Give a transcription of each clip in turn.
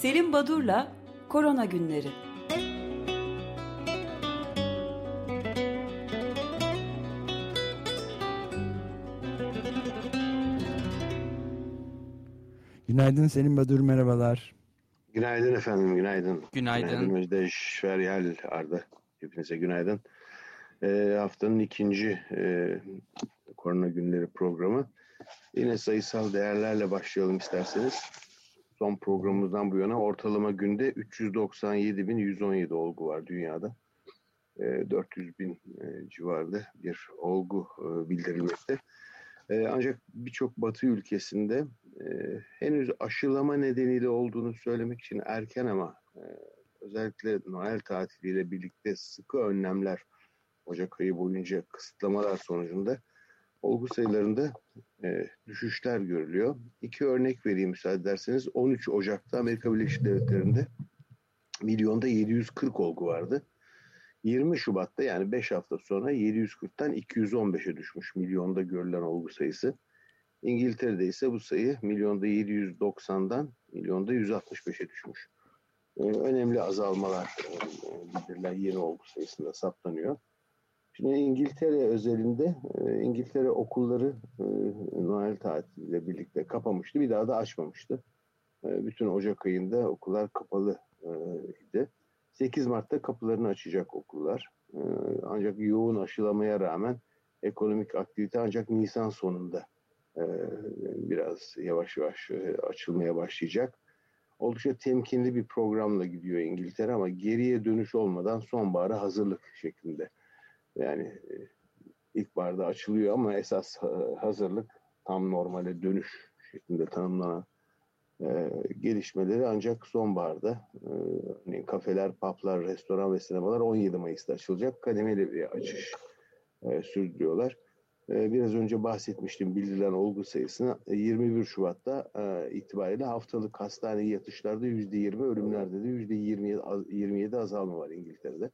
Selim Badur'la Korona Günleri. Günaydın Selim Badur, merhabalar. Günaydın efendim, günaydın. Günaydın. Günaydın Özdeş, Feryal, Arda. Hepinize günaydın. E, haftanın ikinci e, korona günleri programı. Yine sayısal değerlerle başlayalım isterseniz. Son programımızdan bu yana ortalama günde 397.117 olgu var dünyada. E, 400 bin e, civarında bir olgu e, bildirilmekte. E, ancak birçok batı ülkesinde e, henüz aşılama nedeniyle olduğunu söylemek için erken ama özellikle Noel tatiliyle birlikte sıkı önlemler Ocak ayı boyunca kısıtlamalar sonucunda olgu sayılarında e, düşüşler görülüyor. İki örnek vereyim müsaade ederseniz. 13 Ocak'ta Amerika Birleşik Devletleri'nde milyonda 740 olgu vardı. 20 Şubat'ta yani 5 hafta sonra 740'tan 215'e düşmüş milyonda görülen olgu sayısı. İngiltere'de ise bu sayı milyonda 790'dan milyonda 165'e düşmüş. Ee, önemli azalmalar e, bildirilen yeni olgu sayısında saptanıyor. Şimdi İngiltere özelinde e, İngiltere okulları e, Noel tatiliyle birlikte kapamıştı. Bir daha da açmamıştı. Bütün Ocak ayında okullar kapalı idi. 8 Mart'ta kapılarını açacak okullar. Ancak yoğun aşılamaya rağmen ekonomik aktivite ancak Nisan sonunda biraz yavaş yavaş açılmaya başlayacak oldukça temkinli bir programla gidiyor İngiltere ama geriye dönüş olmadan sonbahara hazırlık şeklinde. Yani e, ilkbaharda açılıyor ama esas hazırlık tam normale dönüş şeklinde tanımlanan e, gelişmeleri ancak sonbaharda e, örneğin kafeler, publar, restoran ve sinemalar 17 Mayıs'ta açılacak. Kademeli bir açış e, sürdürüyorlar. Ee, biraz önce bahsetmiştim bildirilen olgu sayısını 21 Şubat'ta e, itibariyle haftalık hastane yatışlarda %20 ölümlerde de %27 27 azalma var İngiltere'de.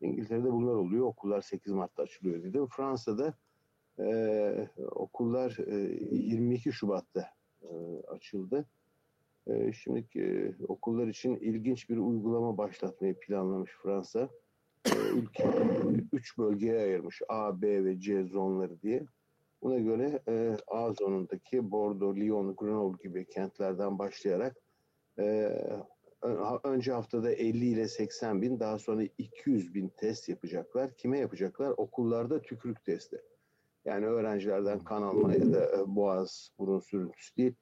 İngiltere'de bunlar oluyor. Okullar 8 Mart'ta açılıyor dedim. Fransa'da e, okullar e, 22 Şubat'ta e, açıldı. E, şimdi e, okullar için ilginç bir uygulama başlatmayı planlamış Fransa ülke üç bölgeye ayırmış A, B ve C zonları diye. Buna göre e, A zonundaki Bordeaux, Lyon, Grenoble gibi kentlerden başlayarak e, önce haftada 50 ile 80 bin daha sonra 200 bin test yapacaklar. Kime yapacaklar? Okullarda tükürük testi. Yani öğrencilerden kan alma ya da e, boğaz, burun sürüntüsü değil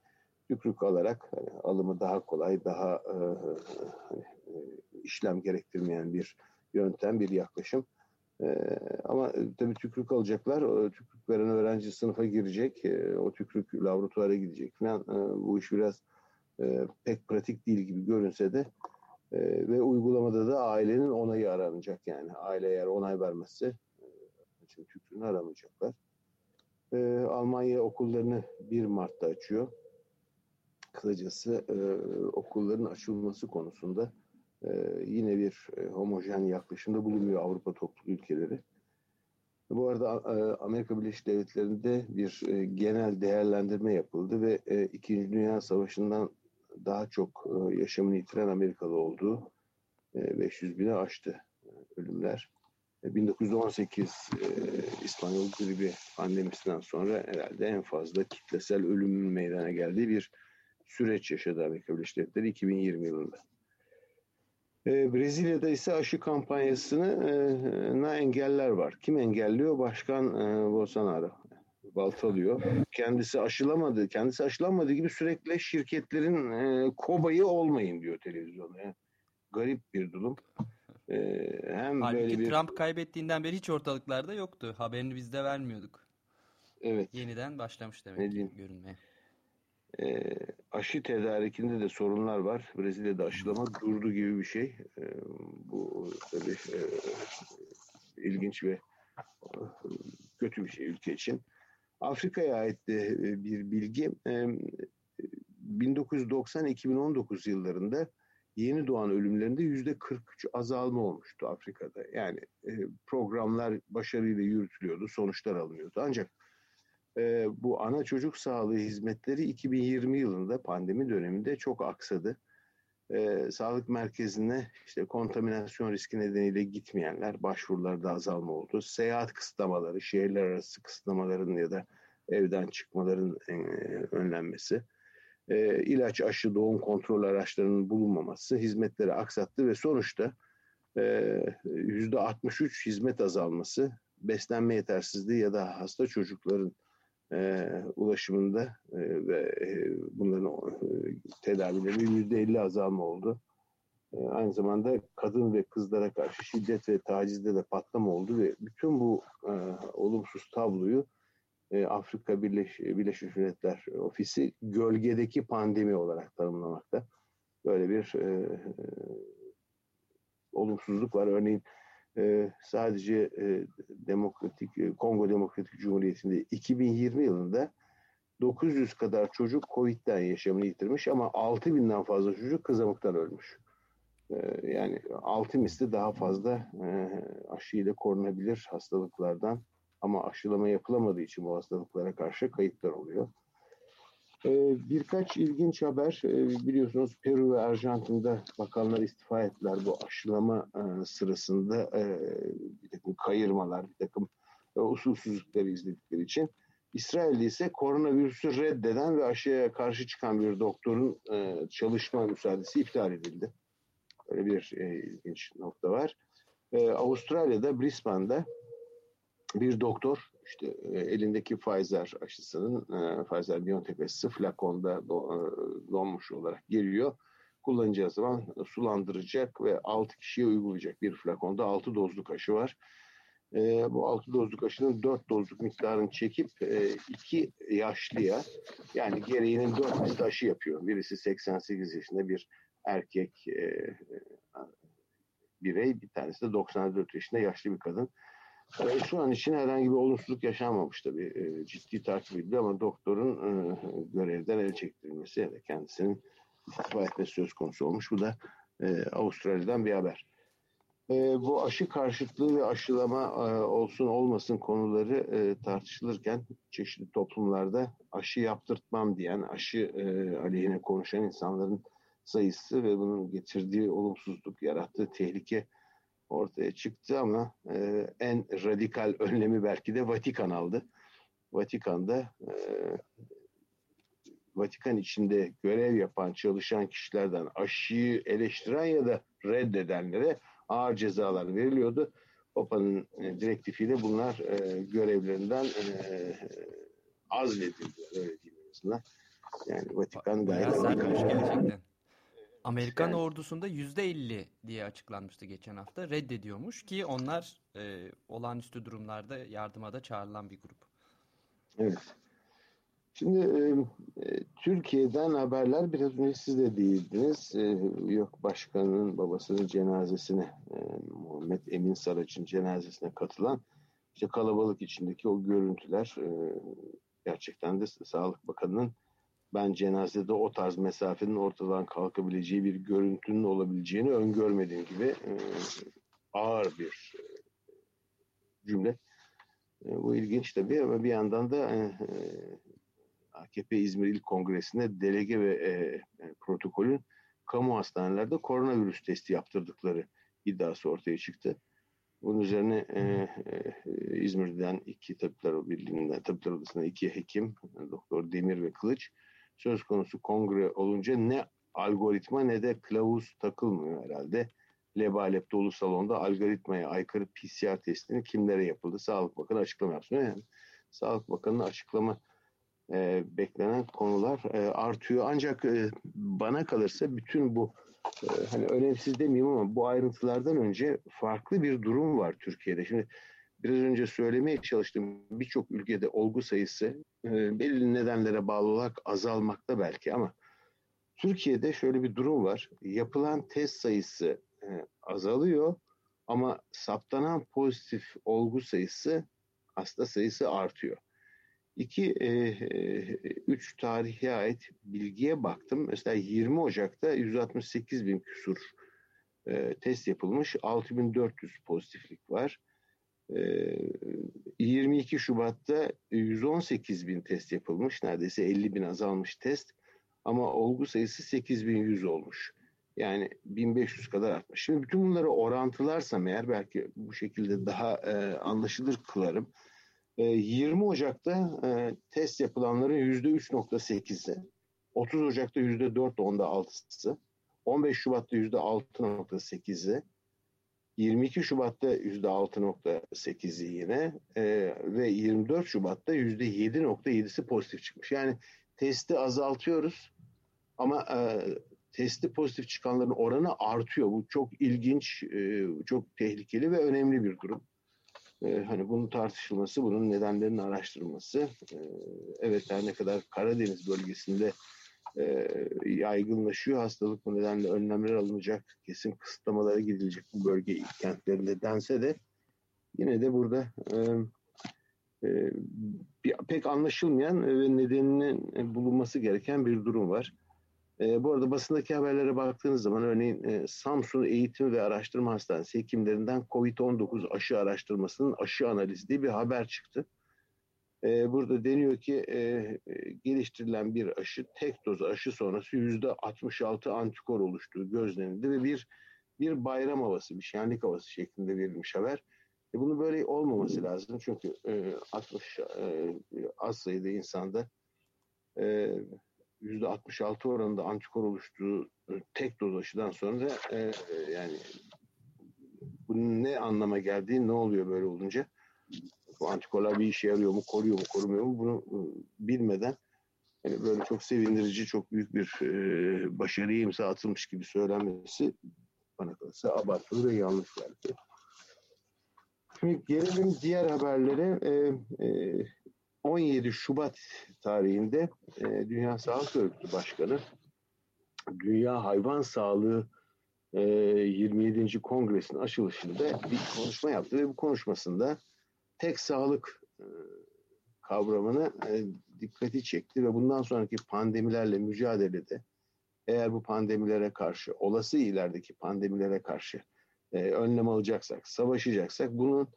tükürük alarak hani, alımı daha kolay, daha e, hani, e, işlem gerektirmeyen bir yöntem, bir yaklaşım. Ee, ama e, tabii tükrük alacaklar. O tükrük veren öğrenci sınıfa girecek. E, o tükrük laboratuvara gidecek falan. E, bu iş biraz e, pek pratik değil gibi görünse de e, ve uygulamada da ailenin onayı aranacak yani. Aile eğer onay vermezse e, tükrüğünü aramayacaklar. E, Almanya okullarını 1 Mart'ta açıyor. Kısacası e, okulların açılması konusunda ee, yine bir e, homojen yaklaşımda bulunuyor Avrupa topluluk ülkeleri. Bu arada e, Amerika Birleşik Devletleri'nde bir e, genel değerlendirme yapıldı ve İkinci Dünya Savaşı'ndan daha çok yaşamını yitiren Amerikalı olduğu 500 bine aştı ölümler. 1918 İspanyol gribi pandemisinden sonra herhalde en fazla kitlesel ölümün meydana geldiği bir süreç yaşadı Amerika Birleşik Devletleri 2020 yılında. E, Brezilya'da ise aşı kampanyasını e, engeller var. Kim engelliyor? Başkan e, Bolsonaro baltalıyor. Kendisi aşılamadı. Kendisi aşılanmadığı gibi sürekli şirketlerin e, kobayı olmayın diyor televizyonda. Yani garip bir durum. E, hem Halbuki böyle bir... Trump kaybettiğinden beri hiç ortalıklarda yoktu. Haberini biz de vermiyorduk. Evet. Yeniden başlamış demek ki görünmeye. E, aşı tedarikinde de sorunlar var. Brezilya'da aşılama durdu gibi bir şey. E, bu tabii e, ilginç ve e, kötü bir şey ülke için. Afrika'ya ait de e, bir bilgi. E, 1990-2019 yıllarında yeni doğan ölümlerinde yüzde 43 azalma olmuştu Afrika'da. Yani e, programlar başarıyla yürütülüyordu, sonuçlar alınıyordu. Ancak e, bu ana çocuk sağlığı hizmetleri 2020 yılında pandemi döneminde çok aksadı. E, sağlık merkezine işte kontaminasyon riski nedeniyle gitmeyenler başvurularda azalma oldu. Seyahat kısıtlamaları, şehirler arası kısıtlamaların ya da evden çıkmaların e, önlenmesi, e, ilaç, aşı, doğum kontrol araçlarının bulunmaması hizmetleri aksattı ve sonuçta yüzde 63 hizmet azalması, beslenme yetersizliği ya da hasta çocukların e, ulaşımında e, ve e, bunların e, tedavileri yüzde elli azalma oldu. E, aynı zamanda kadın ve kızlara karşı şiddet ve tacizde de patlama oldu ve bütün bu e, olumsuz tabloyu e, Afrika Birleş, Birleşmiş Milletler Ofisi gölgedeki pandemi olarak tanımlamakta. Böyle bir e, e, olumsuzluk var. Örneğin e, sadece e, Demokratik e, Kongo Demokratik Cumhuriyeti'nde 2020 yılında 900 kadar çocuk Covid'den yaşamını yitirmiş ama 6000'den fazla çocuk kızamıktan ölmüş. Yani 6 misli daha fazla aşıyla korunabilir hastalıklardan ama aşılama yapılamadığı için bu hastalıklara karşı kayıplar oluyor. Ee, birkaç ilginç haber ee, biliyorsunuz Peru ve Arjantin'de bakanlar istifa ettiler bu aşılama e, sırasında e, bir takım kayırmalar, bir takım e, usulsüzlükleri izledikleri için. İsrail'de ise koronavirüsü reddeden ve aşıya karşı çıkan bir doktorun çalışma müsaadesi iptal edildi. Böyle bir ilginç nokta var. Avustralya'da Brisbane'da bir doktor işte e, elindeki Pfizer aşısının e, Pfizer BioNTech aşısı flakonda e, donmuş olarak geliyor. Kullanacağı zaman sulandıracak ve 6 kişiye uygulayacak bir flakonda 6 dozluk aşı var. E, bu 6 dozluk aşının 4 dozluk miktarını çekip 2 e, yaşlıya yani gereğinin 4 misli aşı yapıyor. Birisi 88 yaşında bir erkek e, birey, bir tanesi de 94 yaşında yaşlı bir kadın. E, şu an için herhangi bir olumsuzluk yaşanmamış tabii. E, ciddi takip edildi ama doktorun e, görevden el çektirilmesi ya da kendisinin istifa etmesi söz konusu olmuş. Bu da Avustralya'dan bir haber. Bu aşı karşıtlığı ve aşılama olsun olmasın konuları tartışılırken çeşitli toplumlarda aşı yaptırtmam diyen, aşı aleyhine konuşan insanların sayısı ve bunun getirdiği olumsuzluk, yarattığı tehlike ortaya çıktı ama e, en radikal önlemi belki de Vatikan aldı. Vatikan'da e, Vatikan içinde görev yapan çalışan kişilerden aşıyı eleştiren ya da reddedenlere ağır cezalar veriliyordu. Papa'nın e, direktifiyle bunlar e, görevlerinden e, azledildiler öyle diyeyim en azından. Yani Vatikan gayet... gerçekten. Amerikan yani, ordusunda %50 diye açıklanmıştı geçen hafta. Reddediyormuş ki onlar e, olağanüstü durumlarda yardıma da çağrılan bir grup. Evet. Şimdi e, e, Türkiye'den haberler biraz önce siz de değildiniz. E, yok başkanın babasının cenazesine e, Muhammed Emin Saraç'ın cenazesine katılan işte kalabalık içindeki o görüntüler e, gerçekten de Sağlık Bakanı'nın ben cenazede o tarz mesafenin ortadan kalkabileceği bir görüntünün olabileceğini öngörmediğim gibi e, ağır bir e, cümle. E, bu ilginç tabii ama bir yandan da AKP İzmir İl Kongresi'nde delege ve protokolün kamu hastanelerde koronavirüs testi yaptırdıkları iddiası ortaya çıktı. Bunun üzerine e, e, İzmir'den iki tabipler birliğinden tabipler odasında iki hekim, Doktor Demir ve Kılıç söz konusu kongre olunca ne algoritma ne de kılavuz takılmıyor herhalde. Lebalep dolu salonda algoritmaya aykırı PCR testinin kimlere yapıldı? Sağlık Bakanı açıklama yapsın. Yani Sağlık Bakanı'nın açıklama e, beklenen konular e, artıyor. Ancak e, bana kalırsa bütün bu e, hani önemsiz demeyeyim ama bu ayrıntılardan önce farklı bir durum var Türkiye'de. Şimdi biraz önce söylemeye çalıştığım birçok ülkede olgu sayısı e, belirli nedenlere bağlı olarak azalmakta belki ama Türkiye'de şöyle bir durum var. Yapılan test sayısı e, azalıyor ama saptanan pozitif olgu sayısı hasta sayısı artıyor. İki, e, e, üç tarihe ait bilgiye baktım. Mesela 20 Ocak'ta 168 bin küsur e, test yapılmış. 6400 pozitiflik var. 22 ee, Şubat'ta 118 bin test yapılmış. Neredeyse 50 bin azalmış test. Ama olgu sayısı 8100 olmuş. Yani 1500 kadar artmış. Şimdi bütün bunları orantılarsam eğer belki bu şekilde daha e, anlaşılır kılarım. E, 20 Ocak'ta e, test yapılanların %3.8'i, 30 Ocak'ta %4.6'sı, 15 Şubat'ta %6.8'i, 22 Şubat'ta %6.8'i yine e, ve 24 Şubat'ta %7.7'si pozitif çıkmış. Yani testi azaltıyoruz ama e, testi pozitif çıkanların oranı artıyor. Bu çok ilginç, e, çok tehlikeli ve önemli bir durum. E, hani bunun tartışılması, bunun nedenlerinin araştırılması. E, evet her ne kadar Karadeniz bölgesinde e, yaygınlaşıyor hastalık bu nedenle önlemler alınacak, kesin kısıtlamalara gidilecek bu bölge kentlerinde dense de yine de burada e, e, pek anlaşılmayan ve nedeninin bulunması gereken bir durum var. E, bu arada basındaki haberlere baktığınız zaman örneğin e, Samsun Eğitim ve Araştırma Hastanesi hekimlerinden COVID-19 aşı araştırmasının aşı analizi diye bir haber çıktı. E, burada deniyor ki e, e geliştirilen bir aşı tek doz aşı sonrası yüzde 66 antikor oluştuğu gözlenildi ve bir bir bayram havası, bir şenlik havası şeklinde verilmiş haber. E, bunu böyle olmaması lazım çünkü e, 60 e, az sayıda insanda e, %66 oranında antikor oluştuğu e, tek doz aşıdan sonra e, e, yani bunun ne anlama geldiği ne oluyor böyle olunca antikorlar bir işe yarıyor mu koruyor mu korumuyor mu bunu e, bilmeden yani böyle çok sevindirici çok büyük bir e, başarıya imza atılmış gibi söylenmesi bana kalırsa abartılı ve yanlış belki. Şimdi gelelim diğer haberlere. E, e, 17 Şubat tarihinde e, Dünya Sağlık Örgütü Başkanı Dünya Hayvan Sağlığı e, 27. Kongresinin açılışında bir konuşma yaptı ve bu konuşmasında tek sağlık e, kavramını e, dikkati çekti ve bundan sonraki pandemilerle mücadelede eğer bu pandemilere karşı, olası ilerideki pandemilere karşı e, önlem alacaksak, savaşacaksak bunun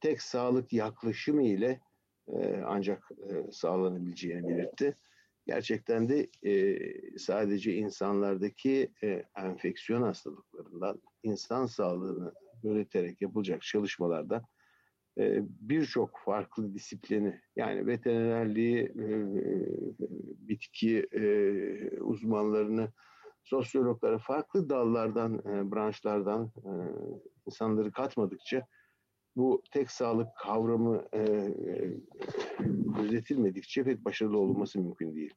tek sağlık yaklaşımı ile e, ancak e, sağlanabileceğini belirtti. Gerçekten de e, sadece insanlardaki e, enfeksiyon hastalıklarından insan sağlığını yöneterek yapılacak çalışmalarda birçok farklı disiplini yani veterinerliği, e, bitki e, uzmanlarını, sosyologları farklı dallardan, e, branşlardan e, insanları katmadıkça bu tek sağlık kavramı e, e, gözetilmedikçe pek başarılı olması mümkün değil.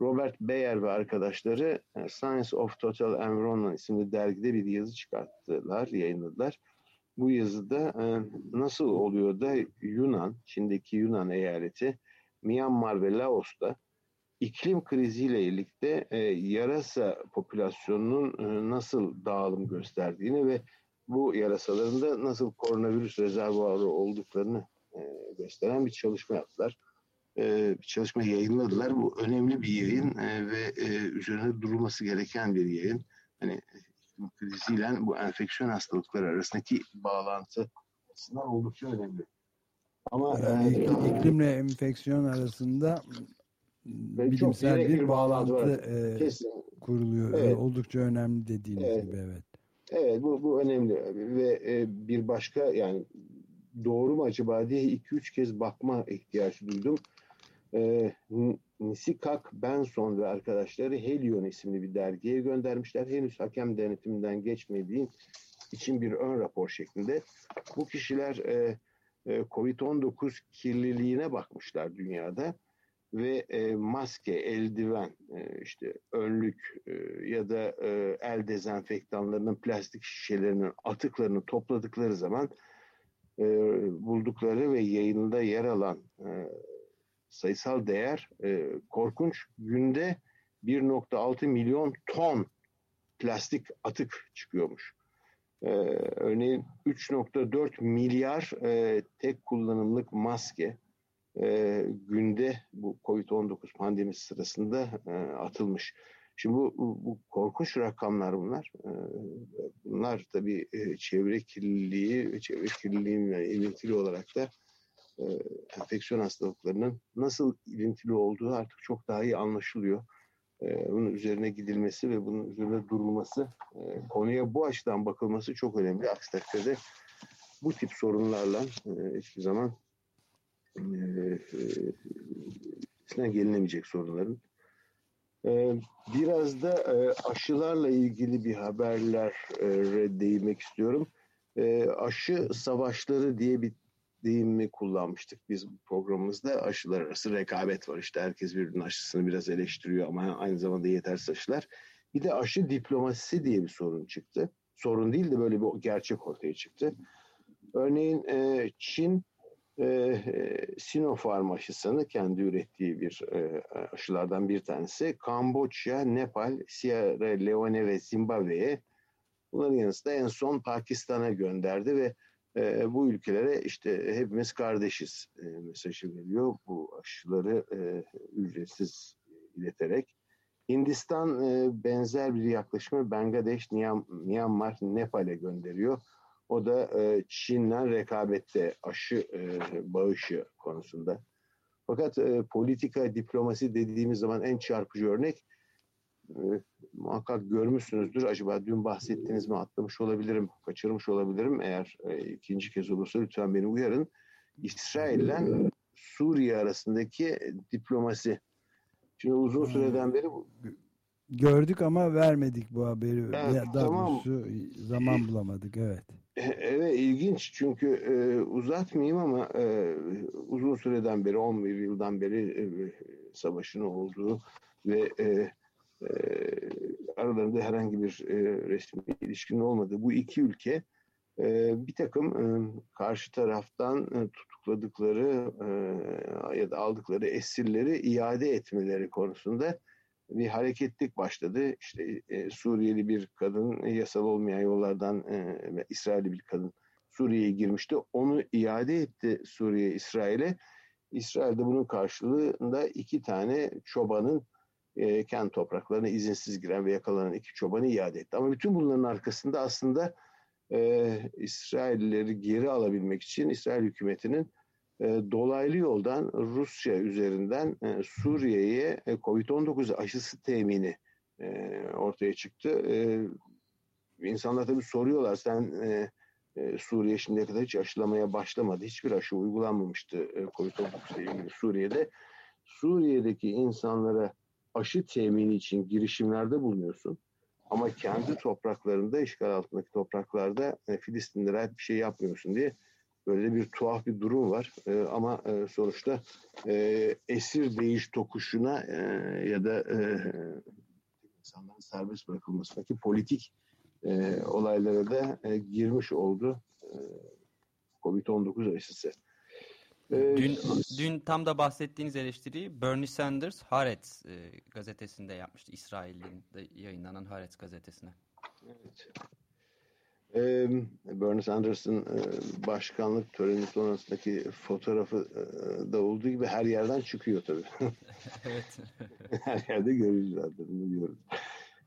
Robert Bayer ve arkadaşları e, Science of Total Environment isimli dergide bir yazı çıkarttılar, yayınladılar. Bu yazıda e, nasıl oluyor da Yunan, Çin'deki Yunan eyaleti, Myanmar ve Laos'ta iklim kriziyle birlikte e, yarasa popülasyonunun e, nasıl dağılım gösterdiğini ve bu yarasaların da nasıl koronavirüs rezervuarı olduklarını gösteren bir çalışma yaptılar. Bir çalışma yayınladılar. Bu önemli bir yayın ve üzerine durulması gereken bir yayın. Hani kriziyle bu enfeksiyon hastalıkları arasındaki bağlantı açısından oldukça önemli. Ama yani e, iklimle enfeksiyon arasında bilimsel bir, bir bağlantı, bağlantı e, kuruluyor. Evet. Oldukça önemli dediğiniz evet. gibi evet. Evet bu, bu önemli ve e, bir başka yani doğru mu acaba diye iki üç kez bakma ihtiyacı duydum. E, Nisikak Benson ve arkadaşları Helion isimli bir dergiye göndermişler. Henüz hakem denetiminden geçmediği için bir ön rapor şeklinde. Bu kişiler e, e, Covid-19 kirliliğine bakmışlar dünyada ve e, maske, eldiven, e, işte önlük e, ya da e, el dezenfektanlarının plastik şişelerinin atıklarını topladıkları zaman e, buldukları ve yayında yer alan e, sayısal değer e, korkunç. Günde 1.6 milyon ton plastik atık çıkıyormuş. Ee, örneğin 3.4 milyar e, tek kullanımlık maske, e, günde bu Covid-19 pandemisi sırasında e, atılmış. Şimdi bu, bu korkunç rakamlar bunlar. E, bunlar tabii e, çevre kirliliği, çevre kirliliğiyle ilintili olarak da e, enfeksiyon hastalıklarının nasıl ilintili olduğu artık çok daha iyi anlaşılıyor. e, bunun üzerine gidilmesi ve bunun üzerine durulması, e, konuya bu açıdan bakılması çok önemli. Aksi takdirde bu tip sorunlarla e, hiçbir zaman e, gelinemeyecek sorunların. Biraz da aşılarla ilgili bir haberler e, değinmek istiyorum. Aşı savaşları diye bir deyimi kullanmıştık biz programımızda. Aşılar arası rekabet var. İşte herkes birbirinin aşısını biraz eleştiriyor ama aynı zamanda yetersiz aşılar. Bir de aşı diplomasisi diye bir sorun çıktı. Sorun değil de böyle bir gerçek ortaya çıktı. Örneğin e, Çin e, Sinopharm aşısını kendi ürettiği bir e, aşılardan bir tanesi Kamboçya, Nepal, Sierra Leone ve Zimbabwe'ye bunların yanı sıra en son Pakistan'a gönderdi ve e, bu ülkelere işte hepimiz kardeşiz e, mesajı veriyor bu aşıları e, ücretsiz ileterek. Hindistan e, benzer bir yaklaşımı Bangladeş, Myanmar, Nepal'e gönderiyor. O da e, Çin'le rekabette aşı e, bağışı konusunda. Fakat e, politika, diplomasi dediğimiz zaman en çarpıcı örnek e, muhakkak görmüşsünüzdür. Acaba dün bahsettiğiniz mi atlamış olabilirim, kaçırmış olabilirim. Eğer e, ikinci kez olursa lütfen beni uyarın. İsrail ile Suriye arasındaki diplomasi. Şimdi uzun süreden beri Gördük ama vermedik bu haberi. Evet, Daha tamam. doğrusu zaman bulamadık. Evet. E, evet ilginç çünkü e, uzatmayayım ama e, uzun süreden beri 11 yıldan beri e, savaşın olduğu ve e, e, aralarında herhangi bir e, resmi ilişkinin olmadığı bu iki ülke e, bir takım e, karşı taraftan e, tutukladıkları ya da aldıkları esirleri iade etmeleri konusunda bir hareketlik başladı. İşte Suriyeli bir kadın yasal olmayan yollardan e, İsrailli bir kadın Suriye'ye girmişti. Onu iade etti Suriye İsrail'e. İsrail de bunun karşılığında iki tane çobanın e, kendi topraklarına izinsiz giren ve yakalanan iki çobanı iade etti. Ama bütün bunların arkasında aslında e, İsraillileri geri alabilmek için İsrail hükümetinin e, dolaylı yoldan Rusya üzerinden e, Suriye'ye e, Covid-19 aşısı temini e, ortaya çıktı. E, insanlar tabii soruyorlar sen e, e, Suriye şimdiye kadar hiç aşılamaya başlamadı. Hiçbir aşı uygulanmamıştı e, Covid-19 ile ilgili Suriye'de. Suriye'deki insanlara aşı temini için girişimlerde bulunuyorsun. Ama kendi topraklarında, işgal altındaki topraklarda e, Filistinlere ait bir şey yapmıyorsun diye böyle bir tuhaf bir durum var. E, ama e, sonuçta e, esir değiş tokuşuna e, ya da e, insanların serbest bırakılmasındaki politik e, olaylara da e, girmiş oldu e, Covid-19 aşısı. Ee, dün, dün tam da bahsettiğiniz eleştiriyi Bernie Sanders Haaretz e, gazetesinde yapmıştı. İsrail'in yayınlanan Haaretz gazetesine. Evet. Ee, Bernie Sanders'ın e, başkanlık töreni sonrasındaki fotoğrafı e, da olduğu gibi her yerden çıkıyor tabii. evet. her yerde görüyoruz zaten. Biliyoruz.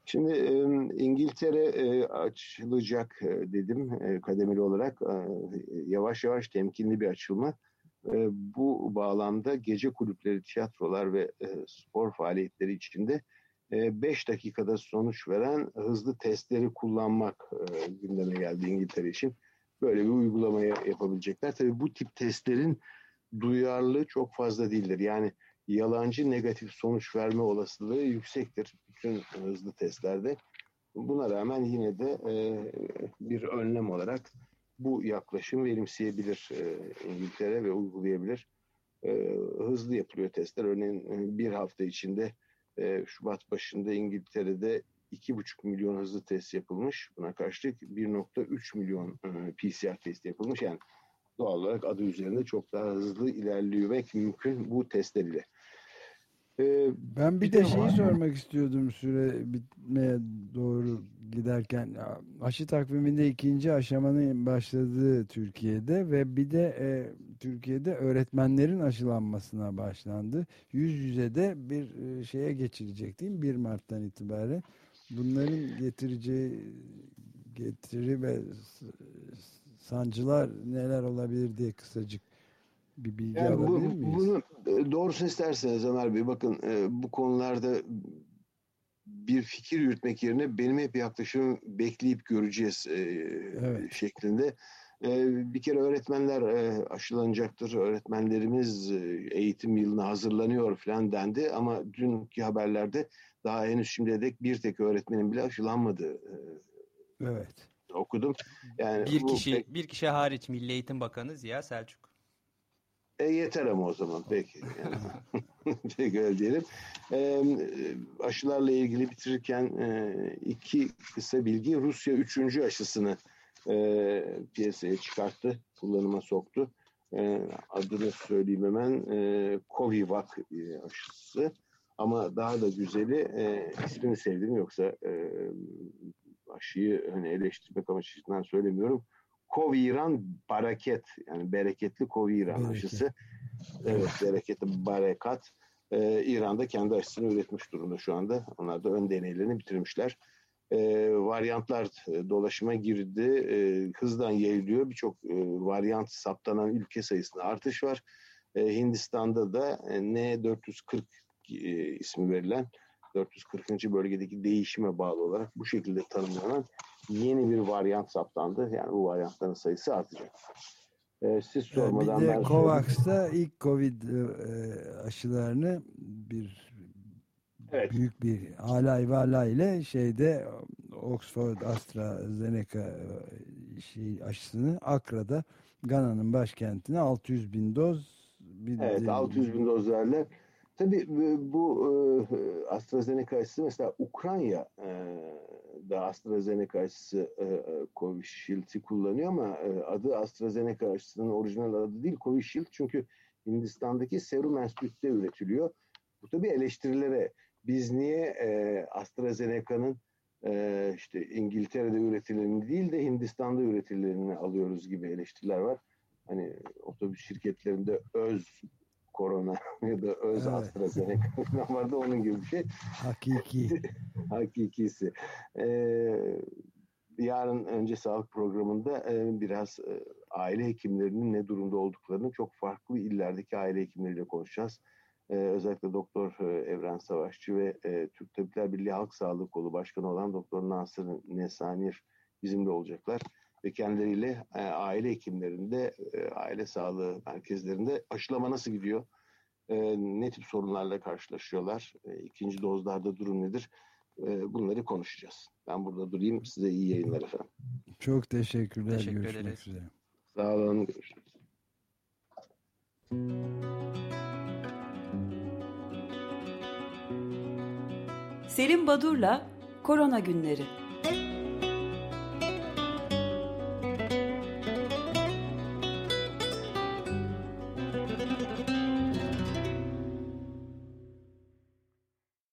Şimdi e, İngiltere e, açılacak e, dedim e, kademeli olarak e, yavaş yavaş temkinli bir açılma. E, bu bağlamda gece kulüpleri, tiyatrolar ve e, spor faaliyetleri içinde 5 e, dakikada sonuç veren hızlı testleri kullanmak e, gündeme geldi İngiltere için. Böyle bir uygulamaya yapabilecekler. Tabii bu tip testlerin duyarlılığı çok fazla değildir. Yani yalancı negatif sonuç verme olasılığı yüksektir bütün hızlı testlerde. Buna rağmen yine de e, bir önlem olarak bu yaklaşım verimseyebilir İngiltere ve uygulayabilir. Hızlı yapılıyor testler. Örneğin bir hafta içinde e, Şubat başında İngiltere'de 2,5 milyon hızlı test yapılmış. Buna karşılık 1,3 milyon e, PCR test yapılmış. Yani doğal olarak adı üzerinde çok daha hızlı ilerlemek mümkün bu testler ile. Ee, ben bir, bir de, de şeyi sormak istiyordum süre bitmeye doğru giderken aşı takviminde ikinci aşamanın başladığı Türkiye'de ve bir de e, Türkiye'de öğretmenlerin aşılanmasına başlandı. Yüz yüze de bir e, şeye geçilecek değil mi 1 Mart'tan itibaren? Bunların getireceği getiri ve sancılar neler olabilir diye kısacık bir bilgi yani bu, alabilir miyiz? Bunu e, doğrusunu isterseniz Ömer Bey bakın e, bu konularda bir fikir yürütmek yerine benim hep yaklaşımım bekleyip göreceğiz e, evet. şeklinde. E, bir kere öğretmenler e, aşılanacaktır, öğretmenlerimiz e, eğitim yılına hazırlanıyor falan dendi ama dünkü haberlerde daha henüz şimdiye dek bir tek öğretmenin bile aşılanmadığı e, evet. okudum. Yani bir kişi pek... bir kişi hariç Milli Eğitim Bakanı Ziya Selçuk. E yeter ama o zaman peki. Yani. peki öyle diyelim. E, aşılarla ilgili bitirirken e, iki kısa bilgi. Rusya üçüncü aşısını e, piyasaya çıkarttı, kullanıma soktu. E, adını söyleyeyim hemen. E, Covivac e, aşısı. Ama daha da güzeli e, ismini sevdim yoksa e, aşıyı hani eleştirmek amacından söylemiyorum. Koviran Baraket yani bereketli Koviran Bereket. aşısı. Evet bereketli Barekat. Ee, İran'da kendi aşısını üretmiş durumda şu anda. Onlar da ön deneylerini bitirmişler. Ee, varyantlar e, dolaşıma girdi. Ee, hızdan yayılıyor. Birçok e, varyant saptanan ülke sayısında artış var. Ee, Hindistan'da da e, N440 e, ismi verilen 440. bölgedeki değişime bağlı olarak bu şekilde tanımlanan yeni bir varyant saptandı. Yani bu varyantların sayısı artacak. Ee, siz sormadan bir de COVAX'ta ilk Covid e, aşılarını bir evet. büyük bir alay vala ile şeyde Oxford AstraZeneca e, şey aşısını Akra'da Gana'nın başkentine 600 bin doz bir evet 600 bin doz verdiler. Tabii bu AstraZeneca aşısı mesela Ukrayna da AstraZeneca aşısı Covisshield'i kullanıyor ama adı AstraZeneca aşısının orijinal adı değil Covishield çünkü Hindistan'daki Serum Enstitü'de üretiliyor. Bu tabii eleştirilere biz niye AstraZeneca'nın işte İngiltere'de üretilenini değil de Hindistan'da üretilenini alıyoruz gibi eleştiriler var. Hani otobüs şirketlerinde öz korona ya da öz evet. AstraZeneca vardı onun gibi bir şey. Hakiki. Hakikisi. Ee, yarın önce sağlık programında e, biraz e, aile hekimlerinin ne durumda olduklarını çok farklı illerdeki aile hekimleriyle konuşacağız. Ee, özellikle Doktor e, Evren Savaşçı ve e, Türk Tabipler Birliği Halk Sağlığı Kolu Başkanı olan Doktor Nasır Nesanir bizimle olacaklar ve kendileriyle e, aile hekimlerinde, e, aile sağlığı merkezlerinde aşılama nasıl gidiyor? E, ne tip sorunlarla karşılaşıyorlar? E, ikinci dozlarda durum nedir? E, bunları konuşacağız. Ben burada durayım. Size iyi yayınlar efendim. Çok teşekkürler. Teşekkür Görüşmek ederiz. üzere. Sağ olun. Görüşürüz. Selim Badur'la Korona Günleri